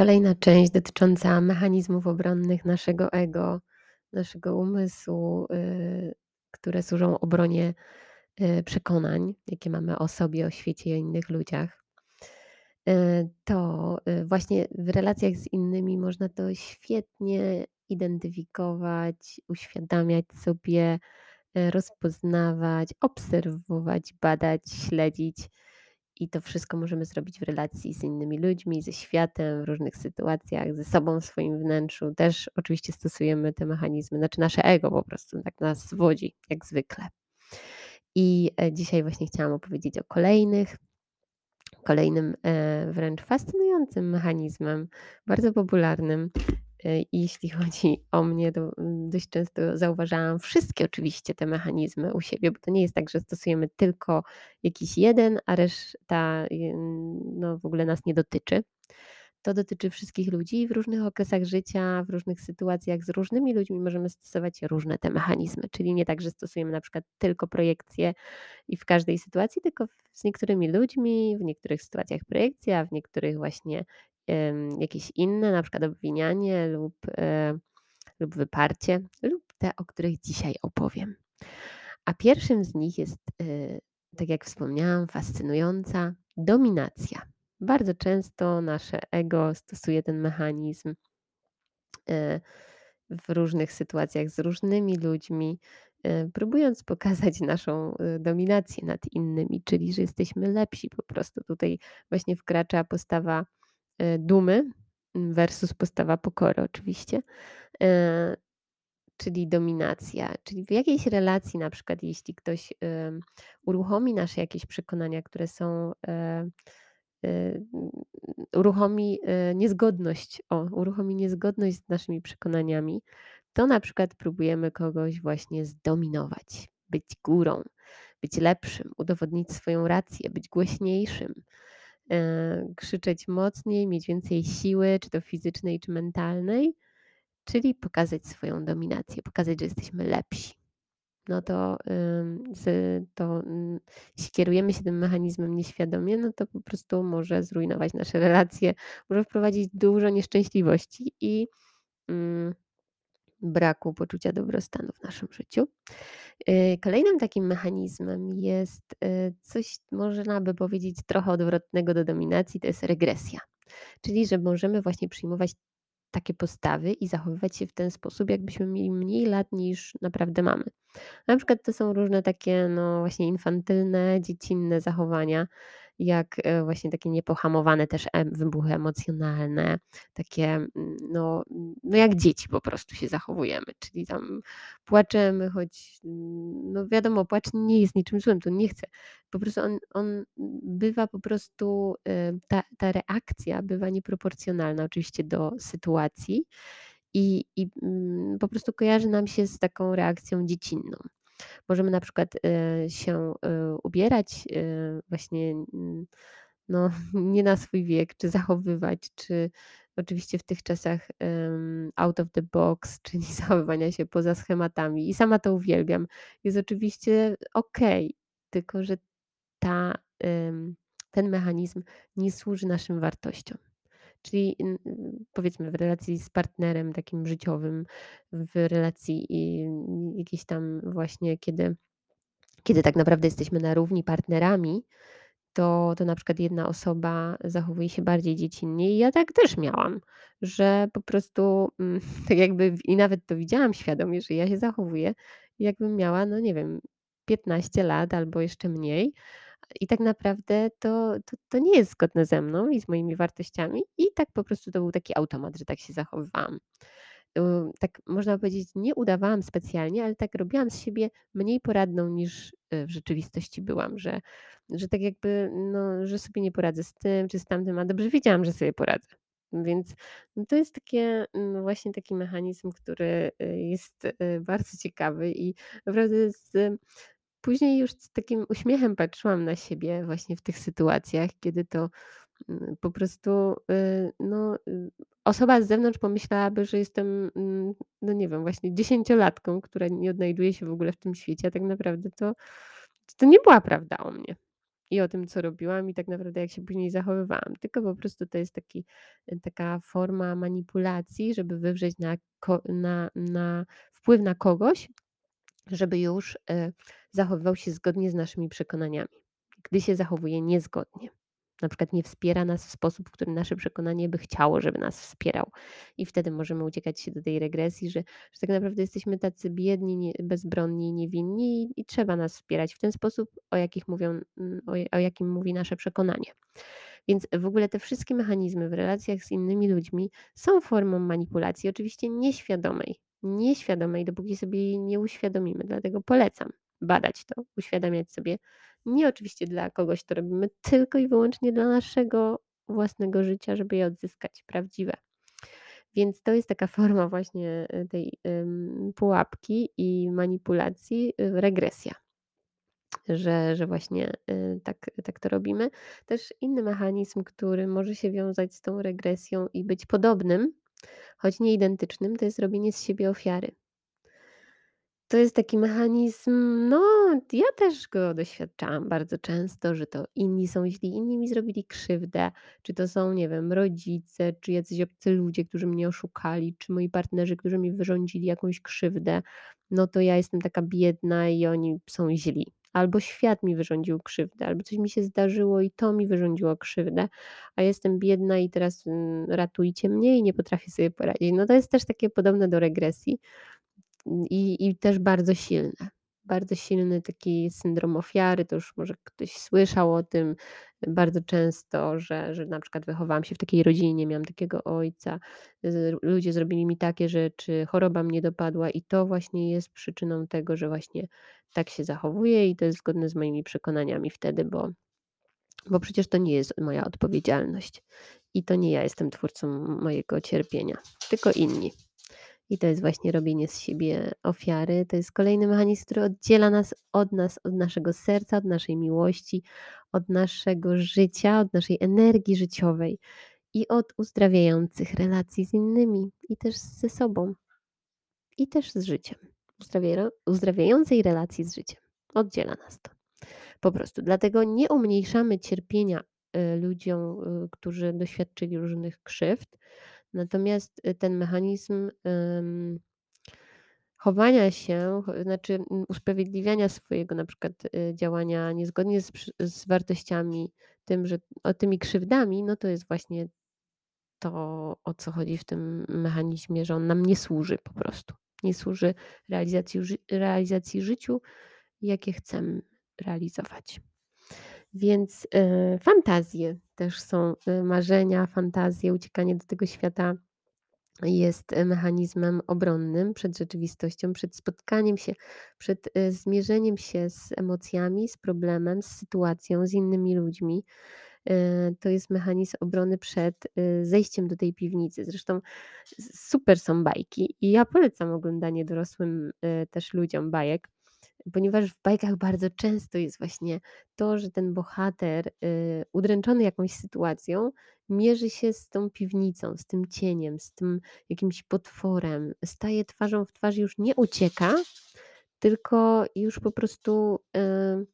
Kolejna część dotycząca mechanizmów obronnych naszego ego, naszego umysłu, y, które służą obronie, y, przekonań, jakie mamy o sobie, o świecie i o innych ludziach. Y, to, właśnie w relacjach z innymi można to świetnie identyfikować, uświadamiać sobie, rozpoznawać, obserwować, badać, śledzić. I to wszystko możemy zrobić w relacji z innymi ludźmi, ze światem, w różnych sytuacjach, ze sobą w swoim wnętrzu. Też oczywiście stosujemy te mechanizmy, znaczy nasze ego po prostu tak nas zwodzi, jak zwykle. I e, dzisiaj właśnie chciałam opowiedzieć o kolejnych, kolejnym e, wręcz fascynującym mechanizmem, bardzo popularnym. I jeśli chodzi o mnie, to mm, dość często zauważałam wszystkie oczywiście te mechanizmy u siebie, bo to nie jest tak, że stosujemy tylko jakiś jeden, a reszta y, no, w ogóle nas nie dotyczy. To dotyczy wszystkich ludzi w różnych okresach życia, w różnych sytuacjach z różnymi ludźmi możemy stosować różne te mechanizmy. Czyli nie tak, że stosujemy na przykład tylko projekcje i w każdej sytuacji, tylko z niektórymi ludźmi, w niektórych sytuacjach projekcja, w niektórych właśnie jakieś inne, na przykład obwinianie lub, e, lub wyparcie, lub te, o których dzisiaj opowiem. A pierwszym z nich jest, e, tak jak wspomniałam, fascynująca dominacja. Bardzo często nasze ego stosuje ten mechanizm e, w różnych sytuacjach z różnymi ludźmi, próbując pokazać naszą dominację nad innymi, czyli że jesteśmy lepsi po prostu. Tutaj właśnie wkracza postawa dumy versus postawa pokory oczywiście, e, czyli dominacja. Czyli w jakiejś relacji na przykład jeśli ktoś uruchomi nasze jakieś przekonania, które są e, uruchomi niezgodność, o, uruchomi niezgodność z naszymi przekonaniami, to na przykład próbujemy kogoś właśnie zdominować, być górą, być lepszym, udowodnić swoją rację, być głośniejszym, E, krzyczeć mocniej, mieć więcej siły, czy to fizycznej, czy mentalnej, czyli pokazać swoją dominację, pokazać, że jesteśmy lepsi. No to, to mm, jeśli kierujemy się tym mechanizmem nieświadomie, no to po prostu może zrujnować nasze relacje, może wprowadzić dużo nieszczęśliwości i mm, braku poczucia dobrostanu w naszym życiu. Y, kolejnym takim mechanizmem jest y, coś, można by powiedzieć, trochę odwrotnego do dominacji, to jest regresja. Czyli, że możemy właśnie przyjmować takie postawy i zachowywać się w ten sposób, jakbyśmy mieli mniej lat niż naprawdę mamy. Na przykład to są różne takie, no właśnie infantylne, dziecinne zachowania, jak e, właśnie takie niepohamowane też wybuchy emocjonalne, takie mm, no, no jak dzieci po prostu się zachowujemy, czyli tam płaczemy, choć mm, no wiadomo, płacz nie jest niczym złym, to nie chcę. Po prostu on, on bywa po prostu, e, ta, ta reakcja bywa nieproporcjonalna oczywiście do sytuacji i, i mm, po prostu kojarzy nam się z taką reakcją dziecinną. Możemy na przykład y, się y, ubierać y, właśnie mm, no, nie na swój wiek, czy zachowywać, czy oczywiście w tych czasach out of the box, czyli zachowywania się poza schematami. I sama to uwielbiam. Jest oczywiście okej, tylko że ta, ten mechanizm nie służy naszym wartościom. Czyli powiedzmy w relacji z partnerem takim życiowym, w relacji jakiejś tam właśnie, kiedy, kiedy tak naprawdę jesteśmy na równi partnerami, to, to na przykład jedna osoba zachowuje się bardziej dziecinnie i ja tak też miałam, że po prostu mm, tak jakby i nawet to widziałam świadomie, że ja się zachowuję jakbym miała, no nie wiem, 15 lat albo jeszcze mniej, i tak naprawdę to, to, to nie jest zgodne ze mną i z moimi wartościami, i tak po prostu to był taki automat, że tak się zachowywałam. Tak można powiedzieć, nie udawałam specjalnie, ale tak robiłam z siebie mniej poradną niż y, w rzeczywistości byłam, że, że tak jakby, no, że sobie nie poradzę z tym czy z tamtym, a dobrze wiedziałam, że sobie poradzę. Więc no to jest takie, no właśnie taki mechanizm, który y, jest y, bardzo ciekawy i naprawdę z Później już z takim uśmiechem patrzyłam na siebie właśnie w tych sytuacjach, kiedy to mm, po prostu y, no, y, osoba z zewnątrz pomyślałaby, że jestem, mm, no nie wiem, właśnie dziesięciolatką, która nie odnajduje się w ogóle w tym świecie, a tak naprawdę to, to nie była prawda o mnie. i o tym, co robiłam i tak naprawdę jak się później zachowywałam, tylko po prostu to jest taki taka forma manipulacji, żeby wywrzeć na na na wpływ na kogoś, żeby już, y, zachowywał się zgodnie z naszymi przekonaniami. Gdy się zachowuje niezgodnie, na przykład nie wspiera nas w sposób, w którym nasze przekonanie by chciało, żeby nas wspierał i wtedy możemy uciekać się do tej regresji, że że tak naprawdę jesteśmy tacy biedni, nie bezbronni, niewinni i i trzeba nas wspierać w ten sposób, o jakich mówią mm, o o jakim mówi nasze przekonanie. Więc w ogóle te wszystkie mechanizmy w relacjach z innymi ludźmi są formą manipulacji, oczywiście nieświadomej. Nieświadomej, dopóki sobie jej nie uświadomimy. Dlatego polecam badać to, uświadamiać sobie. Nie oczywiście dla kogoś to robimy, tylko i wyłącznie dla naszego własnego życia, żeby je odzyskać prawdziwe. Więc to jest taka forma właśnie y, tej pułapki i manipulacji, y, regresja że, że właśnie y, tak, tak to robimy. Też inny mechanizm, który może się wiązać z tą regresją i być podobnym, choć nie identycznym, to jest robienie z siebie ofiary. To jest taki mechanizm, no ja też go doświadczałam bardzo często, że to inni są źli, inni mi zrobili krzywdę, czy to są, nie wiem, rodzice, czy jacyś obcy ludzie, którzy mnie oszukali, czy moi partnerzy, którzy mi wyrządzili jakąś krzywdę, no to ja jestem taka biedna i oni są źli. Albo świat mi wyrządził krzywdę, albo coś mi się zdarzyło i to mi wyrządziło krzywdę, a jestem biedna i teraz mm, ratujcie mnie i nie potrafię sobie poradzić. No to jest też takie podobne do regresji, i i też bardzo silne. Bardzo silny taki syndrom ofiary, to już może ktoś słyszał o tym bardzo często, że że na przykład wychowałam się w takiej rodzinie, nie miałam takiego ojca, ludzie zrobili mi takie rzeczy, choroba mnie dopadła i to właśnie jest przyczyną tego, że właśnie tak się zachowuję i to jest zgodne z moimi przekonaniami wtedy, bo bo przecież to nie jest moja odpowiedzialność i to nie ja jestem twórcą mojego cierpienia, tylko inni. I to jest właśnie robienie z siebie ofiary. To jest kolejny mechanizm, który oddziela nas od nas, od naszego serca, od naszej miłości, od naszego życia, od naszej energii życiowej i od uzdrawiających relacji z innymi i też ze sobą i też z życiem. Uzdrawiającej relacji z życiem. Oddziela nas to. Po prostu. Dlatego nie umniejszamy cierpienia y, ludziom, y, którzy doświadczyli różnych krzywd, Natomiast y, ten mechanizm chowania się, znaczy mm, usprawiedliwiania swojego na przykład y, działania niezgodnie z, z wartościami, tym, że o tymi krzywdami, no to jest właśnie to, o co chodzi w tym mechanizmie, że on nam nie służy po prostu. Nie służy realizacji, realizacji życiu, jakie chcemy realizować. Więc y, fantazje też są, y, marzenia, fantazje, uciekanie do tego świata jest y, mechanizmem obronnym przed rzeczywistością, przed spotkaniem się, przed zmierzeniem się z emocjami, z problemem, z sytuacją, z innymi ludźmi. To jest mechanizm obrony przed zejściem do tej piwnicy. Zresztą super są bajki i ja polecam oglądanie dorosłym też ludziom bajek Ponieważ w bajkach bardzo często jest właśnie to, że ten bohater, y, udręczony jakąś sytuacją, mierzy się z tą piwnicą, z tym cieniem, z tym jakimś potworem, staje twarzą w twarz, już nie ucieka, tylko już po prostu, y,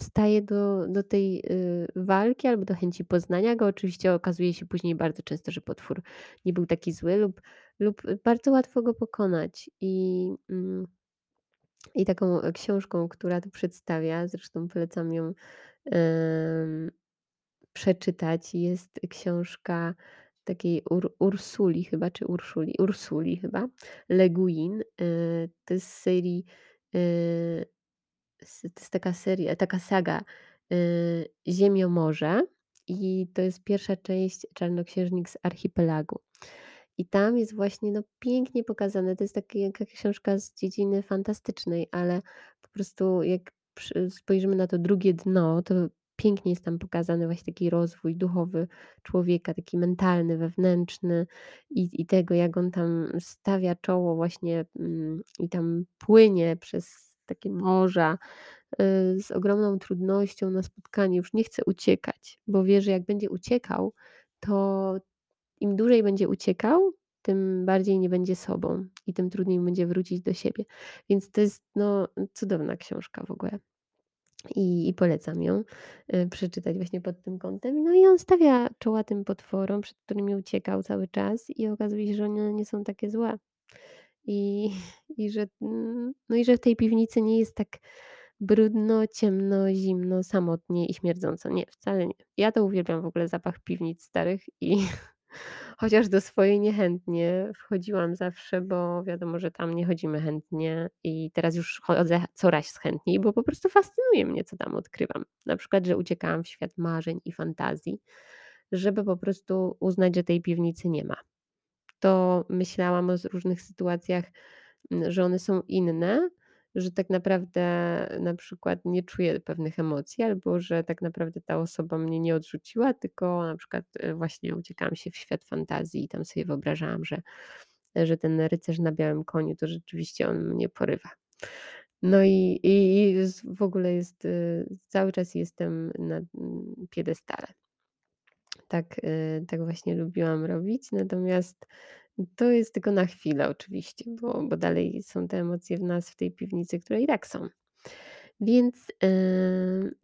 staje do do tej, y, walki albo do chęci poznania go. Oczywiście okazuje się później bardzo często, że potwór nie był taki zły lub lub bardzo łatwo go pokonać i, mm i taką e, książką, która to przedstawia, zresztą polecam ją przeczytać, jest książka takiej Ur Ursuli chyba, czy Urszuli, Ursuli chyba, Le Guin. E, to jest serii, e, to jest taka seria, taka saga Ziemiomorze i to jest pierwsza część Czarnoksiężnik z Archipelagu. I tam jest właśnie, no, pięknie pokazane. To jest taki jaka książka z dziedziny fantastycznej, ale po prostu jak spojrzymy na to drugie dno, to pięknie jest tam pokazany właśnie taki rozwój duchowy człowieka, taki mentalny, wewnętrzny i i tego, jak on tam stawia czoło właśnie, mm, i tam płynie przez takie morza, y, z ogromną trudnością na spotkanie. Już nie chce uciekać, bo wie, że jak będzie uciekał, to im dłużej będzie uciekał, tym bardziej nie będzie sobą i tym trudniej będzie wrócić do siebie. Więc to jest, no, cudowna książka w ogóle. I i polecam ją, y, przeczytać właśnie pod tym kątem. No i on stawia czoła tym potworom, przed którymi uciekał cały czas i okazuje się, że one nie są takie złe. I i że, mm, no i że w tej piwnicy nie jest tak brudno, ciemno, zimno, samotnie i śmierdząco. Nie, wcale nie. Ja to uwielbiam w ogóle zapach piwnic starych i chociaż do swojej niechętnie wchodziłam zawsze, bo wiadomo, że tam nie chodzimy chętnie i teraz już chodzę coraz chętniej, bo po prostu fascynuje mnie, co tam odkrywam. Na przykład, że uciekałam w świat marzeń i fantazji, żeby po prostu uznać, że tej piwnicy nie ma to myślałam o różnych sytuacjach, mm, że one są inne, że tak naprawdę na przykład nie czuję pewnych emocji, albo że tak naprawdę ta osoba mnie nie odrzuciła, tylko na przykład e, właśnie uciekałam się w świat fantazji i tam sobie wyobrażałam, że, że ten rycerz na białym koniu to rzeczywiście on mnie porywa. No i, i, i w ogóle jest, y, cały czas jestem na mm, piedestale. Tak, y, tak właśnie lubiłam robić, natomiast to jest tylko na chwilę oczywiście, bo bo dalej są te emocje w nas w tej piwnicy, które i tak są. Więc,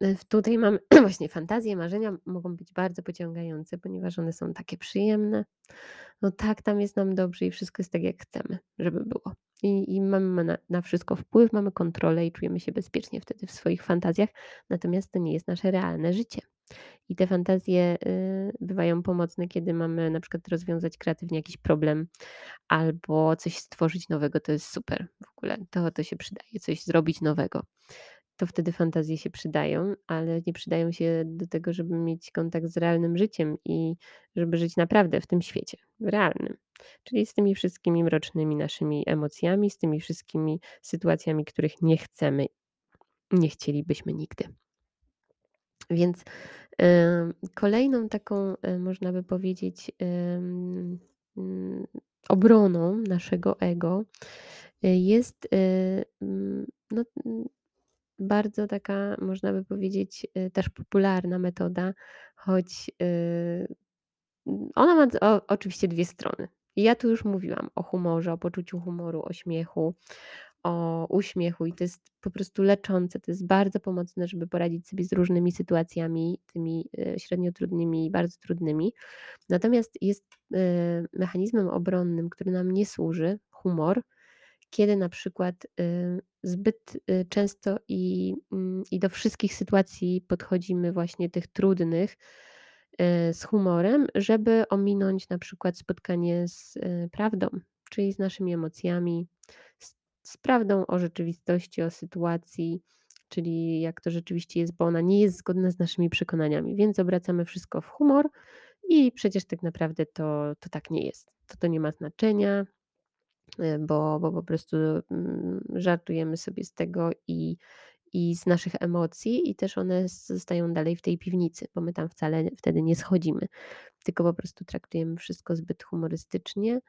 yy, tutaj mamy właśnie fantazje, marzenia mogą być bardzo pociągające, ponieważ one są takie przyjemne. No tak, tam jest nam dobrze i wszystko jest tak, jak chcemy, żeby było. I i mamy na na wszystko wpływ, mamy kontrolę i czujemy się bezpiecznie wtedy w swoich fantazjach, natomiast to nie jest nasze realne życie. I te fantazje, y, bywają pomocne, kiedy mamy na przykład rozwiązać kreatywnie jakiś problem albo coś stworzyć nowego, to jest super w ogóle. To to się przydaje, coś zrobić nowego. To wtedy fantazje się przydają, ale nie przydają się do tego, żeby mieć kontakt z realnym życiem i żeby żyć naprawdę w tym świecie, w realnym. Czyli z tymi wszystkimi mrocznymi naszymi emocjami, z tymi wszystkimi sytuacjami, których nie chcemy, nie chcielibyśmy nigdy. Więc Kolejną taką, e, można by powiedzieć, mm, obroną naszego ego e, jest e, mm, no, mm, bardzo taka, można by powiedzieć, też popularna metoda, choć ona ma oczywiście dwie strony. Ja tu już mówiłam o humorze, o poczuciu humoru, o śmiechu, o uśmiechu i to jest po prostu leczące. To jest bardzo pomocne, żeby poradzić sobie z różnymi sytuacjami, tymi e, średnio trudnymi i bardzo trudnymi. Natomiast jest e, mechanizmem obronnym, który nam nie służy, humor, kiedy na przykład e, zbyt często i, mm, i do wszystkich sytuacji podchodzimy właśnie tych trudnych z humorem, żeby ominąć na przykład spotkanie z prawdą, czyli z naszymi emocjami, z prawdą o rzeczywistości, o sytuacji, czyli jak to rzeczywiście jest, bo ona nie jest zgodna z naszymi przekonaniami, więc obracamy wszystko w humor i przecież tak naprawdę to, to tak nie jest. To to nie ma znaczenia, e, bo, bo po prostu mm, żartujemy sobie z tego i, i z naszych emocji, i też one zostają dalej w tej piwnicy, bo my tam wcale wtedy nie schodzimy, tylko po prostu traktujemy wszystko zbyt humorystycznie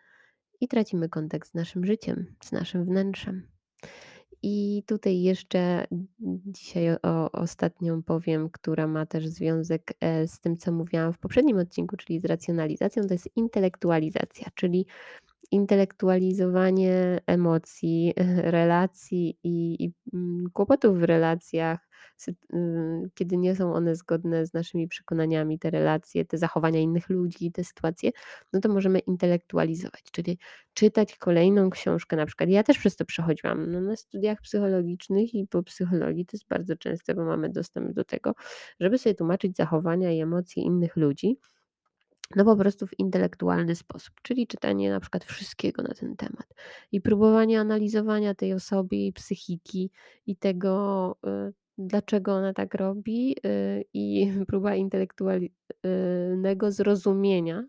i tracimy kontakt z naszym życiem, z naszym wnętrzem. I tutaj jeszcze dzisiaj o ostatnią powiem, która ma też związek e, z tym, co mówiłam w poprzednim odcinku, czyli z racjonalizacją, to jest intelektualizacja, czyli intelektualizowanie emocji, relacji i, i mm, kłopotów w relacjach, y, kiedy nie są one zgodne z naszymi przekonaniami, te relacje, te zachowania innych ludzi, te sytuacje, no to możemy intelektualizować, czyli czytać kolejną książkę. Na przykład ja też przez to przechodziłam no, na studiach psychologicznych i po psychologii to jest bardzo częste, bo mamy dostęp do tego, żeby sobie tłumaczyć zachowania i emocje innych ludzi no po prostu w intelektualny sposób, czyli czytanie na przykład wszystkiego na ten temat i próbowanie analizowania tej osoby, jej psychiki i tego, y, dlaczego ona tak robi, y, i próba intelektualnego zrozumienia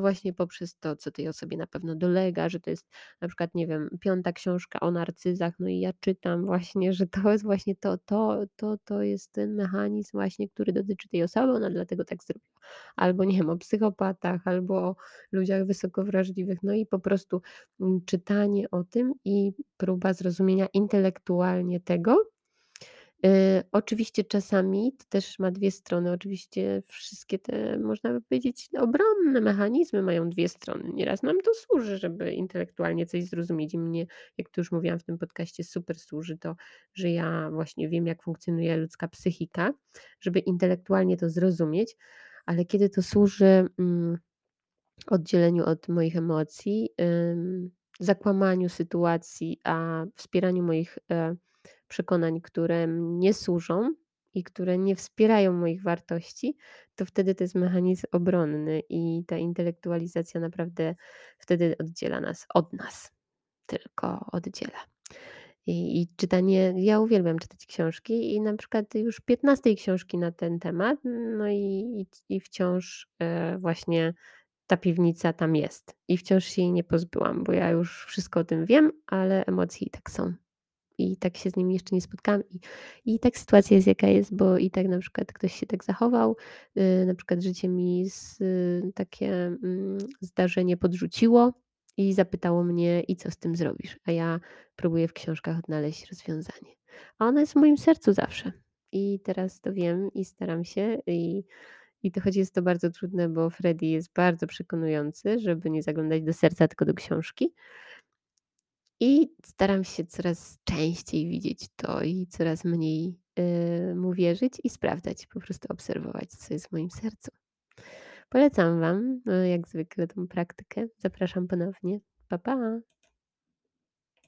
właśnie poprzez to, co tej osobie na pewno dolega, że to jest na przykład, nie wiem, piąta książka o narcyzach, no i ja czytam właśnie, że to jest właśnie to, to, to, to jest ten mechanizm właśnie, który dotyczy tej osoby, ona dlatego tak zrobiła. Albo nie wiem, o psychopatach, albo o ludziach wysoko wrażliwych, no i po prostu mm, czytanie o tym i próba zrozumienia intelektualnie tego, oczywiście czasami to też ma 2 strony. Oczywiście wszystkie te, można by powiedzieć, obronne mechanizmy mają 2 strony. Nieraz nam to służy, żeby intelektualnie coś zrozumieć i mnie, jak tu już mówiłam w tym podcaście, super służy to, że ja właśnie wiem, jak funkcjonuje ludzka psychika, żeby intelektualnie to zrozumieć, ale kiedy to służy, mm, oddzieleniu od moich emocji, ym, zakłamaniu sytuacji, a wspieraniu moich, e, przekonań, które mnie służą i które nie wspierają moich wartości, to wtedy to jest mechanizm obronny i ta intelektualizacja naprawdę wtedy oddziela nas od nas, tylko oddziela. I i czytanie ja uwielbiam czytać książki i na przykład już 15 książki na ten temat, no i i i wciąż, e, właśnie ta piwnica tam jest i wciąż się jej nie pozbyłam, bo ja już wszystko o tym wiem, ale emocje i tak są. I tak się z nimi jeszcze nie spotkałam i i tak sytuacja jest jaka jest, bo i tak na przykład ktoś się tak zachował, yy, na przykład życie mi z takie, mm, zdarzenie podrzuciło i zapytało mnie: "I co z tym zrobisz?" A ja próbuję w książkach odnaleźć rozwiązanie. A ono jest w moim sercu zawsze. I teraz to wiem i staram się i i to choć jest to bardzo trudne, bo Freddie jest bardzo przekonujący, żeby nie zaglądać do serca, tylko do książki. I staram się coraz częściej widzieć to i coraz mniej, yy, mu wierzyć i sprawdzać, po prostu obserwować, co jest w moim sercu. Polecam Wam, no jak zwykle tą praktykę. Zapraszam ponownie. Pa, pa.